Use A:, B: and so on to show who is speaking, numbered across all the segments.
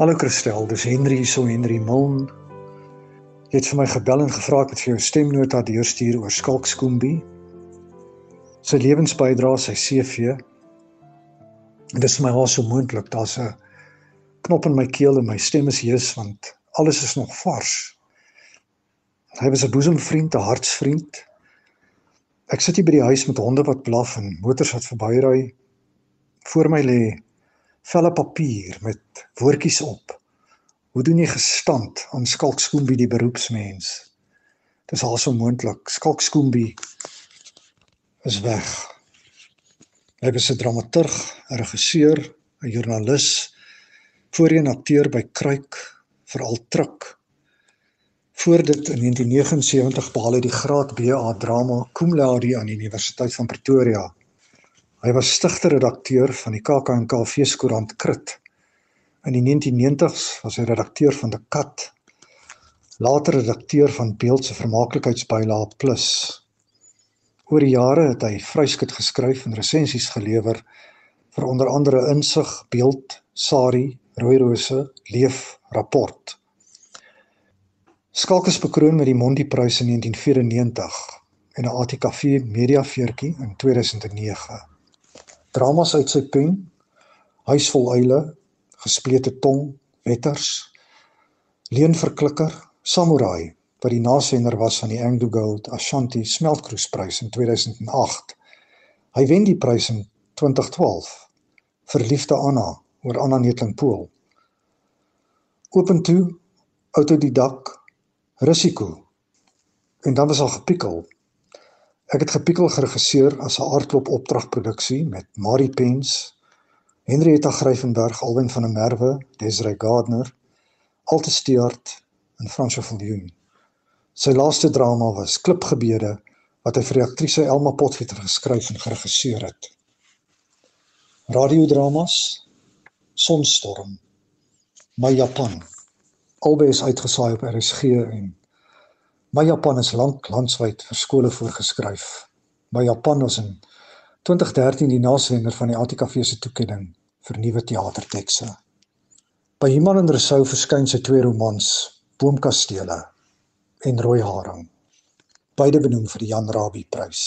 A: Hallo Christel, dis Henry so Henry Milne. Jy het vir my gebel en gevra ek het vir jou stemnota deurstuur oor Skalk Skoombie. Sy lewensbydrae, sy CV. Dit is my haas so moontlik. Daar's 'n knop in my keel en my stem is hees want alles is nog vars. Hy was 'n boesemvriend, 'n hartsvriend. Ek sit hier by die huis met honde wat blaf en motors wat verbyry. Voor my lê velle papier met woordjies op. Hoe doen jy gestand aan Skalk Skoombie die beroepsmens? Dis al so moontlik. Skalk Skoombie is weg. Hy was 'n dramaturg, 'n regisseur, 'n joernalis, voorheen akteur by Kruik, veral Truk. Voor dit in 1979 behaal hy die graad BA drama cum laude aan die Universiteit van Pretoria Hy was stigter-redakteur van die KAK&K feeskoerant Krit. In die 1990s was hy redakteur van die Kat. Later redakteur van Beeld se vermaaklikheidsbylae Plus. Oor die jare het hy vryskut geskryf en resensies gelewer vir onder andere Insig, Beeld, Sari, Rooirose, Leef, Rapport. Skalk is bekroon met die Mondi Prys in 1994 en 'n ATKV Media Veertjie in 2009 dramas uit sy pen, Huis vol uile, Gesplete tong, Wetters, Leen verklikker, Samurai wat die nasender was van die Anglo Gold Ashanti Smeltkroesprys in 2008. Hy wen die prys in 2012 vir Liefde Anna oor Anna Netlingpool. Open toe, autodidak, risiko. En dan was al gepikkel Ek het gepikkel geregisseer as 'n aardklop opdragproduksie met Marie Pens, Henrietta Gryvenberg, Alwyn van der Merwe, Desiree Gardner, Alte Steart en Fransjo van Duin. Sy laaste drama was Klipgebede wat hy vir die aktrise Elma Potgieter geskryf en geregisseer het. Radiodramas Sonstorm, My Japan. Albei is uitgesaai op RSG en My Japan is lank landwyd vir skole voorgeskryf. My Japan was in 2013 die naswenner van die ATKV se toekenning vir nuwe teatertekste. By Iman en Rousseau verskyn sy twee romans, Boomkastele en Rooi Haring. Beide benoem vir die Jan Rabie Prys.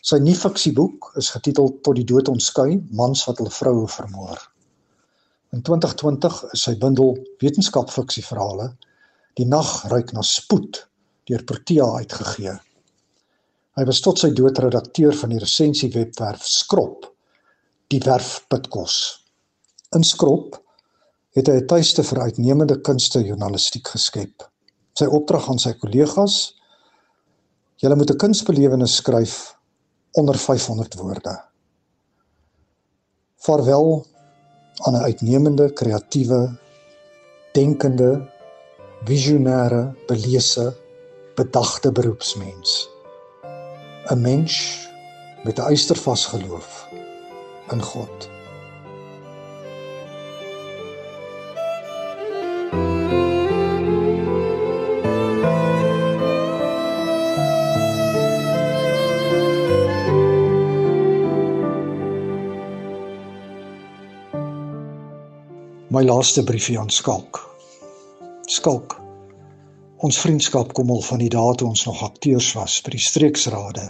A: Sy nuwe fiksieboek is getiteld Tot die dood ons skei, mans wat hulle vroue vermoor. In 2020 is sy bundel wetenskapfiksieverhale Die nag ruik na spoed deur Protea uitgegee. Hy was tot sy dood redakteur van die resensiewebwerf Skrop, die werf Pitkos. In Skrop het hy 'n tuiste vir uitnemende kunste journalistiek geskep. Sy opdrag aan sy kollegas: Julle moet 'n kunsbelewenis skryf onder 500 woorde. Vaarwel aan 'n uitnemende, kreatiewe, denkende visionêre, belese, bedagte beroepsmens. 'n Mens met 'n eystervas geloof in God. My laaste briefie aan Skalk skalk. Ons vriendskap kom al van die dae toe ons nog akteurs was by die streeksrade.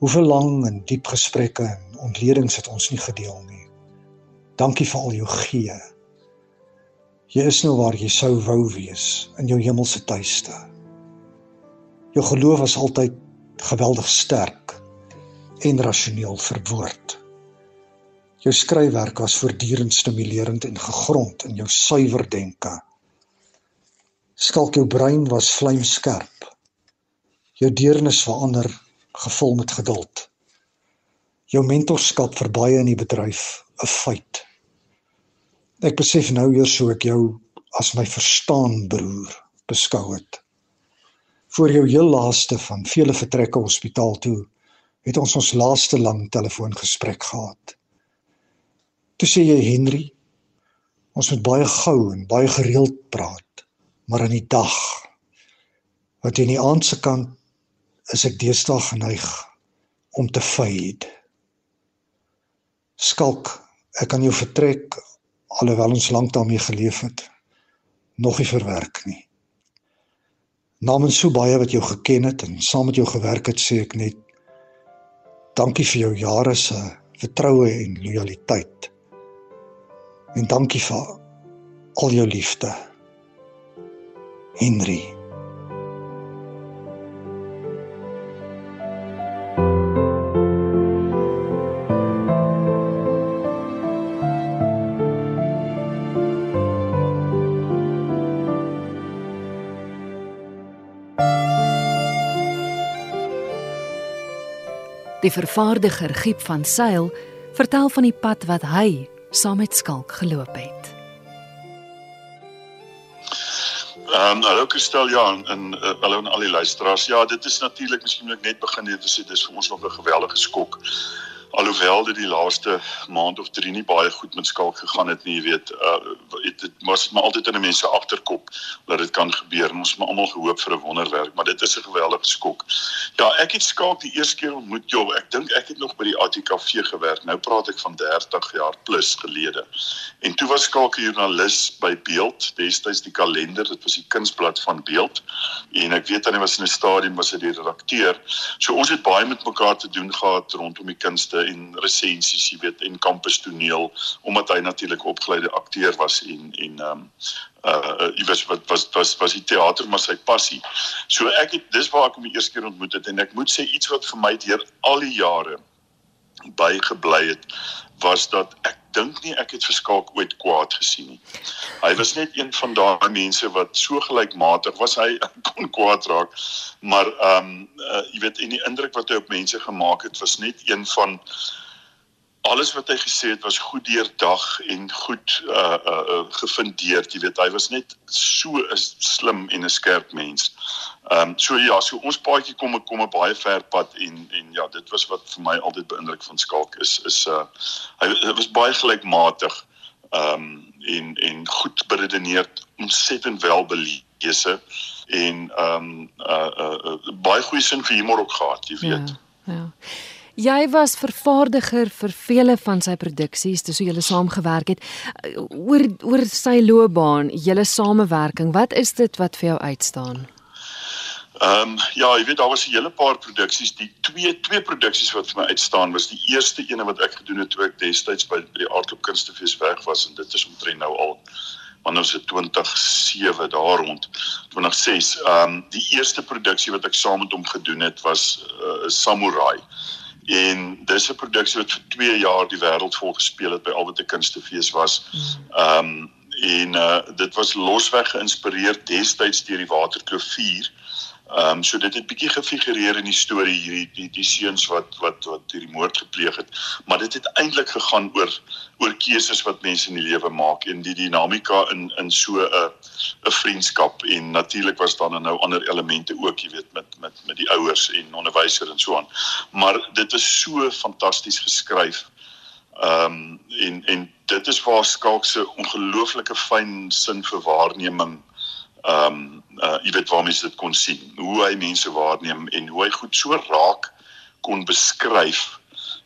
A: Hoeveel lang en diep gesprekke en ontledings het ons nie gedeel nie. Dankie vir al jou gee. Jy is nou waar jy sou wou wees in jou hemelse tuiste. Jou geloof was altyd geweldig sterk en rasioneel verwoord. Jou skryfwerk was voortdurend stimulerend en gegrond in jou suiwer denke skalk jou brein was vlamskerp. Jou deernis verander gevul met geduld. Jou mentorskap vir baie in die bedryf 'n feit. Ek besef nou eers so ek jou as my verstaan broer beskou het. Voor jou heel laaste van vele vertrekke hospitaal toe het ons ons laaste lang telefoongesprek gehad. Toe sê jy Henry, ons moet baie gou en baie gereeld praat maar in die dag wat in die aand se kant is ek deesdae geneig om te fade. Skalk, ek kan jou vertrek alhoewel ons lank daarmee geleef het, nog nie verwerk nie. Namens so baie wat jou geken het en saam met jou gewerk het, sê ek net dankie vir jou jare se vertroue en lojaliteit. En dankie vir al jou liefde. Henry
B: Die vervaardiger Giep van Sail vertel van die pad wat hy saam met Skalk geloop het.
C: Ehm um, hallo Kristel ja en uh, hallo aan al die luisteraars. Ja, dit is natuurlik miskien net begin net te sê dis vir ons nog 'n geweldige skok alhoewel dit die laaste maand of 3 nie baie goed met skalk gegaan het nie, jy weet, uh dit was maar altyd in 'n mens se agterkop dat dit kan gebeur. Ons het almal gehoop vir 'n wonderwerk, maar dit is 'n geweldige skok. Ja, ek het skalk die eerste keer ontmoet, joh. Ek dink ek het nog by die ATKV gewerk. Nou praat ek van 30 jaar plus gelede. En toe was skalk 'n joernalis by Beeld, destyds die kalender, dit was die kunsblad van Beeld. En ek weet hy was in 'n stadium was hy die redakteur. So ons het baie met mekaar te doen gehad rondom die kunste en resensies, jy weet, en kampus toneel omdat hy natuurlik opgeleide akteur was en en ehm um, uh jy weet wat was was was die teater maar sy passie. So ek het dis waar ek hom die eerste keer ontmoet het en ek moet sê iets wat vir my deur al die jare bygebly het was dat ek dink nie ek het verskalk ooit kwaad gesien nie. Hy was net een van daai mense wat so gelykmatig was hy kon kwaad raak. Maar ehm um, uh, jy weet en die indruk wat hy op mense gemaak het was net een van alles wat hy gesê het was goed deurdag en goed uh uh, uh gefundeerd, jy weet, hy was net so 'n slim en 'n skerp mens. Ehm um, so ja, so ons paadjie kom kom 'n baie ver pad en en ja, dit was wat vir my altyd beïndruk van Skalk is is uh hy, hy was baie gelykmatig ehm um, en en goed beredeneerd, ontsettend welbelese en ehm um, uh, uh uh baie goeie sin vir humor ook gehad, jy weet. Ja. ja.
B: Jy was vervaardiger vir vele van sy produksies, dis hoe julle saamgewerk het. Oor oor sy loopbaan, julle samewerking, wat is dit wat vir jou uitstaan?
C: Ehm um, ja, jy weet daar was 'n hele paar produksies, die twee twee produksies wat vir my uitstaan was die eerste ene wat ek gedoen het toe ek destyds by die Aardklop Kunstefees weg was en dit is omtrent nou al want ons het 2007 daar rond 2006. Ehm um, die eerste produksie wat ek saam met hom gedoen het was 'n uh, Samurai en dis 'n produksie wat vir 2 jaar die wêreld vol gespeel het by Alberte Kunstefees was. Ehm um, en uh, dit was losweg geïnspireer destyds deur die Waterkloof 4. Ehm um, so dit het bietjie gefigureer in die storie hierdie die die seuns wat wat wat hierdie moord gepleeg het, maar dit het eintlik gegaan oor oor keuses wat mense in die lewe maak en die dinamika in in so 'n 'n vriendskap en natuurlik was daar nou ander elemente ook, jy weet, met met met die ouers en onderwysers en so aan. Maar dit is so fantasties geskryf. Ehm um, en en dit is waar Skalk se ongelooflike fyn sin vir waarneming ehm um, uh jy weet waar mense dit kon sien. Hoe hy mense waarneem en hoe hy goed so raak kon beskryf.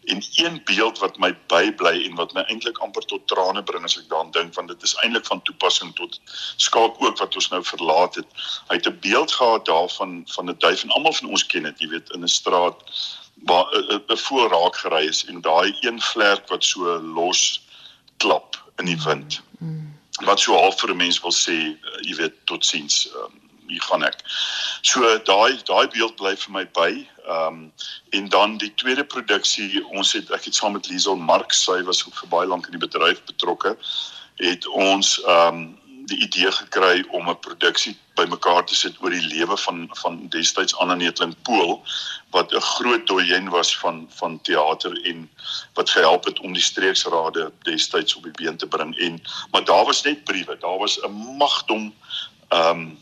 C: En een beeld wat my bybly en wat my eintlik amper tot trane bring as ek daaraan dink want dit is eintlik van toepassing tot skaak ook wat ons nou verlaat het. Hy het 'n beeld gehad daarvan van 'n duif en almal van ons ken dit jy weet in 'n straat waar 'n voor raak gery is en daai een vlerk wat so los klap in die wind. Mm. Wat so half vir 'n mens wil sê, uh, jy weet, totsiens. Um, hier gaan ek. So daai daai beeld bly vir my by. Ehm um, en dan die tweede produksie, ons het ek het saam met Liesel Marx, sy was ook vir baie lank in die bedryf betrokke, het ons ehm um, die idee gekry om 'n produksie bymekaar te sit oor die lewe van van destyds Anna Netling Pool wat 'n groot doyen was van van teater en wat gehelp het om die streeksrade destyds op die been te bring en maar daar was net briewe daar was 'n magdom ehm um,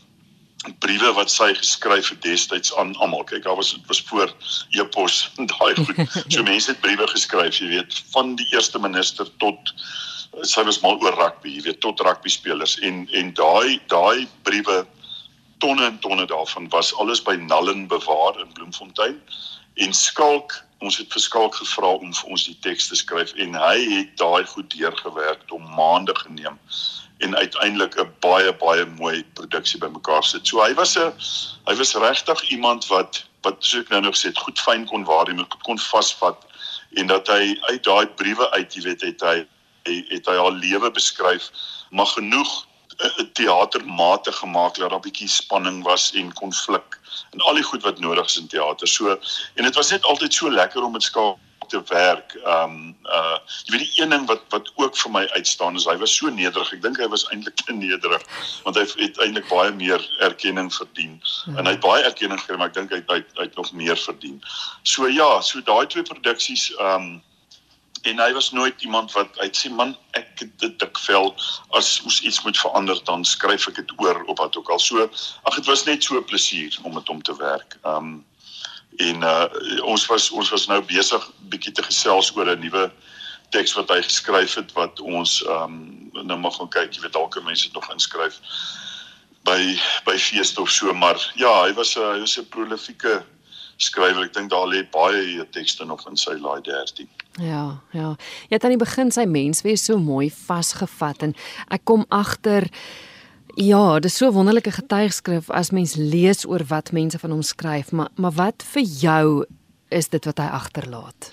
C: briewe wat sy geskryf het destyds aan almal. Kyk daar was dit was voor e-pos daai goed. So mense het briewe geskryf jy weet van die eerste minister tot sy was mal oor rugby, jy weet, tot rugby spelers. En en daai daai briewe tonne en tonne daarvan was alles by Nallen bewaar in Bloemfontein. En skalk ons het verskalk gevra om vir ons die teks te skryf en hy het daai goed deurgewerk om maande geneem en uiteindelik 'n baie baie mooi produksie bymekaar sit. So hy was 'n hy was regtig iemand wat wat so ek nou nog sê, goed fyn kon waarneem, goed kon vasvat en dat hy uit daai briewe uit, jy weet, het hy het hy haar lewe beskryf, maar genoeg 'n teatermate gemaak dat daar bietjie spanning was en konflik en al die goed wat nodig is in teater. So en dit was net altyd so lekker om met skaap te werk. Ehm um, uh jy weet die een ding wat wat ook vir my uitstaan is hy was so nederig. Ek dink hy was eintlik te nederig want hy het eintlik baie meer erkenning verdien. Hmm. En hy het baie erkenning gekry, maar ek dink hy het hy het nog meer verdien. So ja, so daai twee produksies ehm um, en hy was nooit iemand wat hy sê man ek dit dik vel as ons iets moet verander dan skryf ek dit oor op wat ook al so ag dit was net so 'n plesier om met hom te werk. Um en uh ons was ons was nou besig bietjie te gesels oor 'n nuwe teks wat hy geskryf het wat ons um nou mag gaan kyk jy weet dalk mense dit nog inskryf by by feeste of so maar ja hy was 'n hy was 'n prolifieke skrywer. Ek dink daar lê baie tekste nog in sy laai 13.
B: Ja, ja. Jy het aan die begin sy menswees so mooi vasgevat en ek kom agter ja, dis so 'n wonderlike getuigskrif as mens lees oor wat mense van hom skryf, maar maar wat vir jou is dit wat hy agterlaat?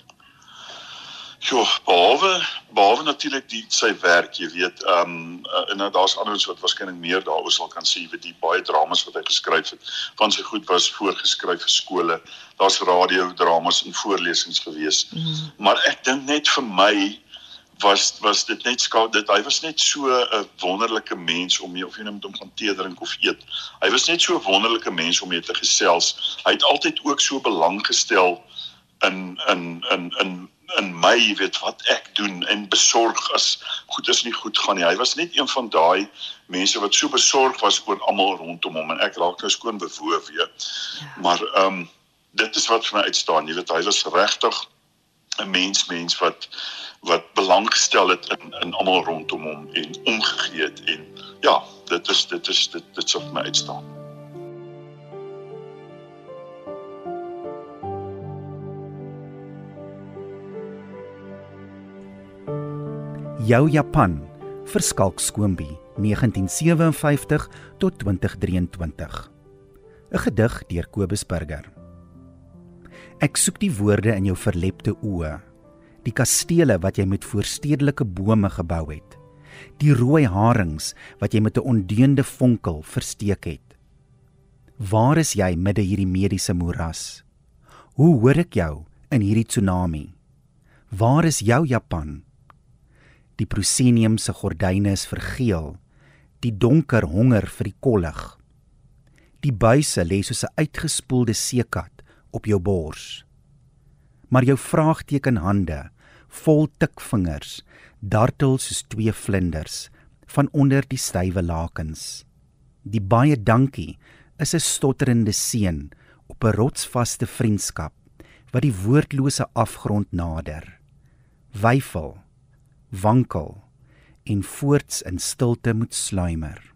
C: Ja, behalwe behalwe natuurlik die sy werk, jy weet, ehm um, en nou daar's anders wat waarskynlik meer daaroor sal kan sê, weet die baie dramas wat hy geskryf het. Van sy goed was voorgeskryf vir skole. Daar's radiodramas en voorlesings gewees. Mm. Maar ek dink net vir my was was dit net skaap dit hy was net so 'n wonderlike mens om mee of jy nou met hom gaan tee drink of eet. Hy was net so 'n wonderlike mens om mee te gesels. Hy het altyd ook so belang gestel in in in in in my, jy weet wat ek doen en besorg as goed is nie goed gaan nie. Hy was net een van daai mense wat so besorg was oor almal rondom hom en ek raak nou skoon bewoe weer. Ja. Maar ehm um, dit is wat vir my uitstaan. Jy weet hy was regtig 'n mens mens wat wat belang gestel het in in almal rondom hom en omgegee het en ja, dit is dit is dit dit sou vir my uitstaan.
D: Jou Japan vir Skalk Skoombie 1957 tot 2023. 'n Gedig deur Kobus Burger. Ek soek die woorde in jou verlepte oë, die kastele wat jy met voorstedelike bome gebou het, die rooi harings wat jy met 'n ondeende vonkel versteek het. Waar is jy midde hierdie mediese moeras? Hoe hoor ek jou in hierdie tsunami? Waar is jou Japan? Die proscenium se gordyne is vergeel. Die donker honger vir die kollig. Die buise lê soos 'n uitgespoelde seekat op jou bors. Maar jou vraagteken hande, vol tikvingers, dartel soos twee vlinders van onder die stywe lakens. Die baie dankie is 'n stotterende seën op 'n rotsvaste vriendskap wat die woordlose afgrond nader. Wyfel wankel en voorts in stilte moet sluimer.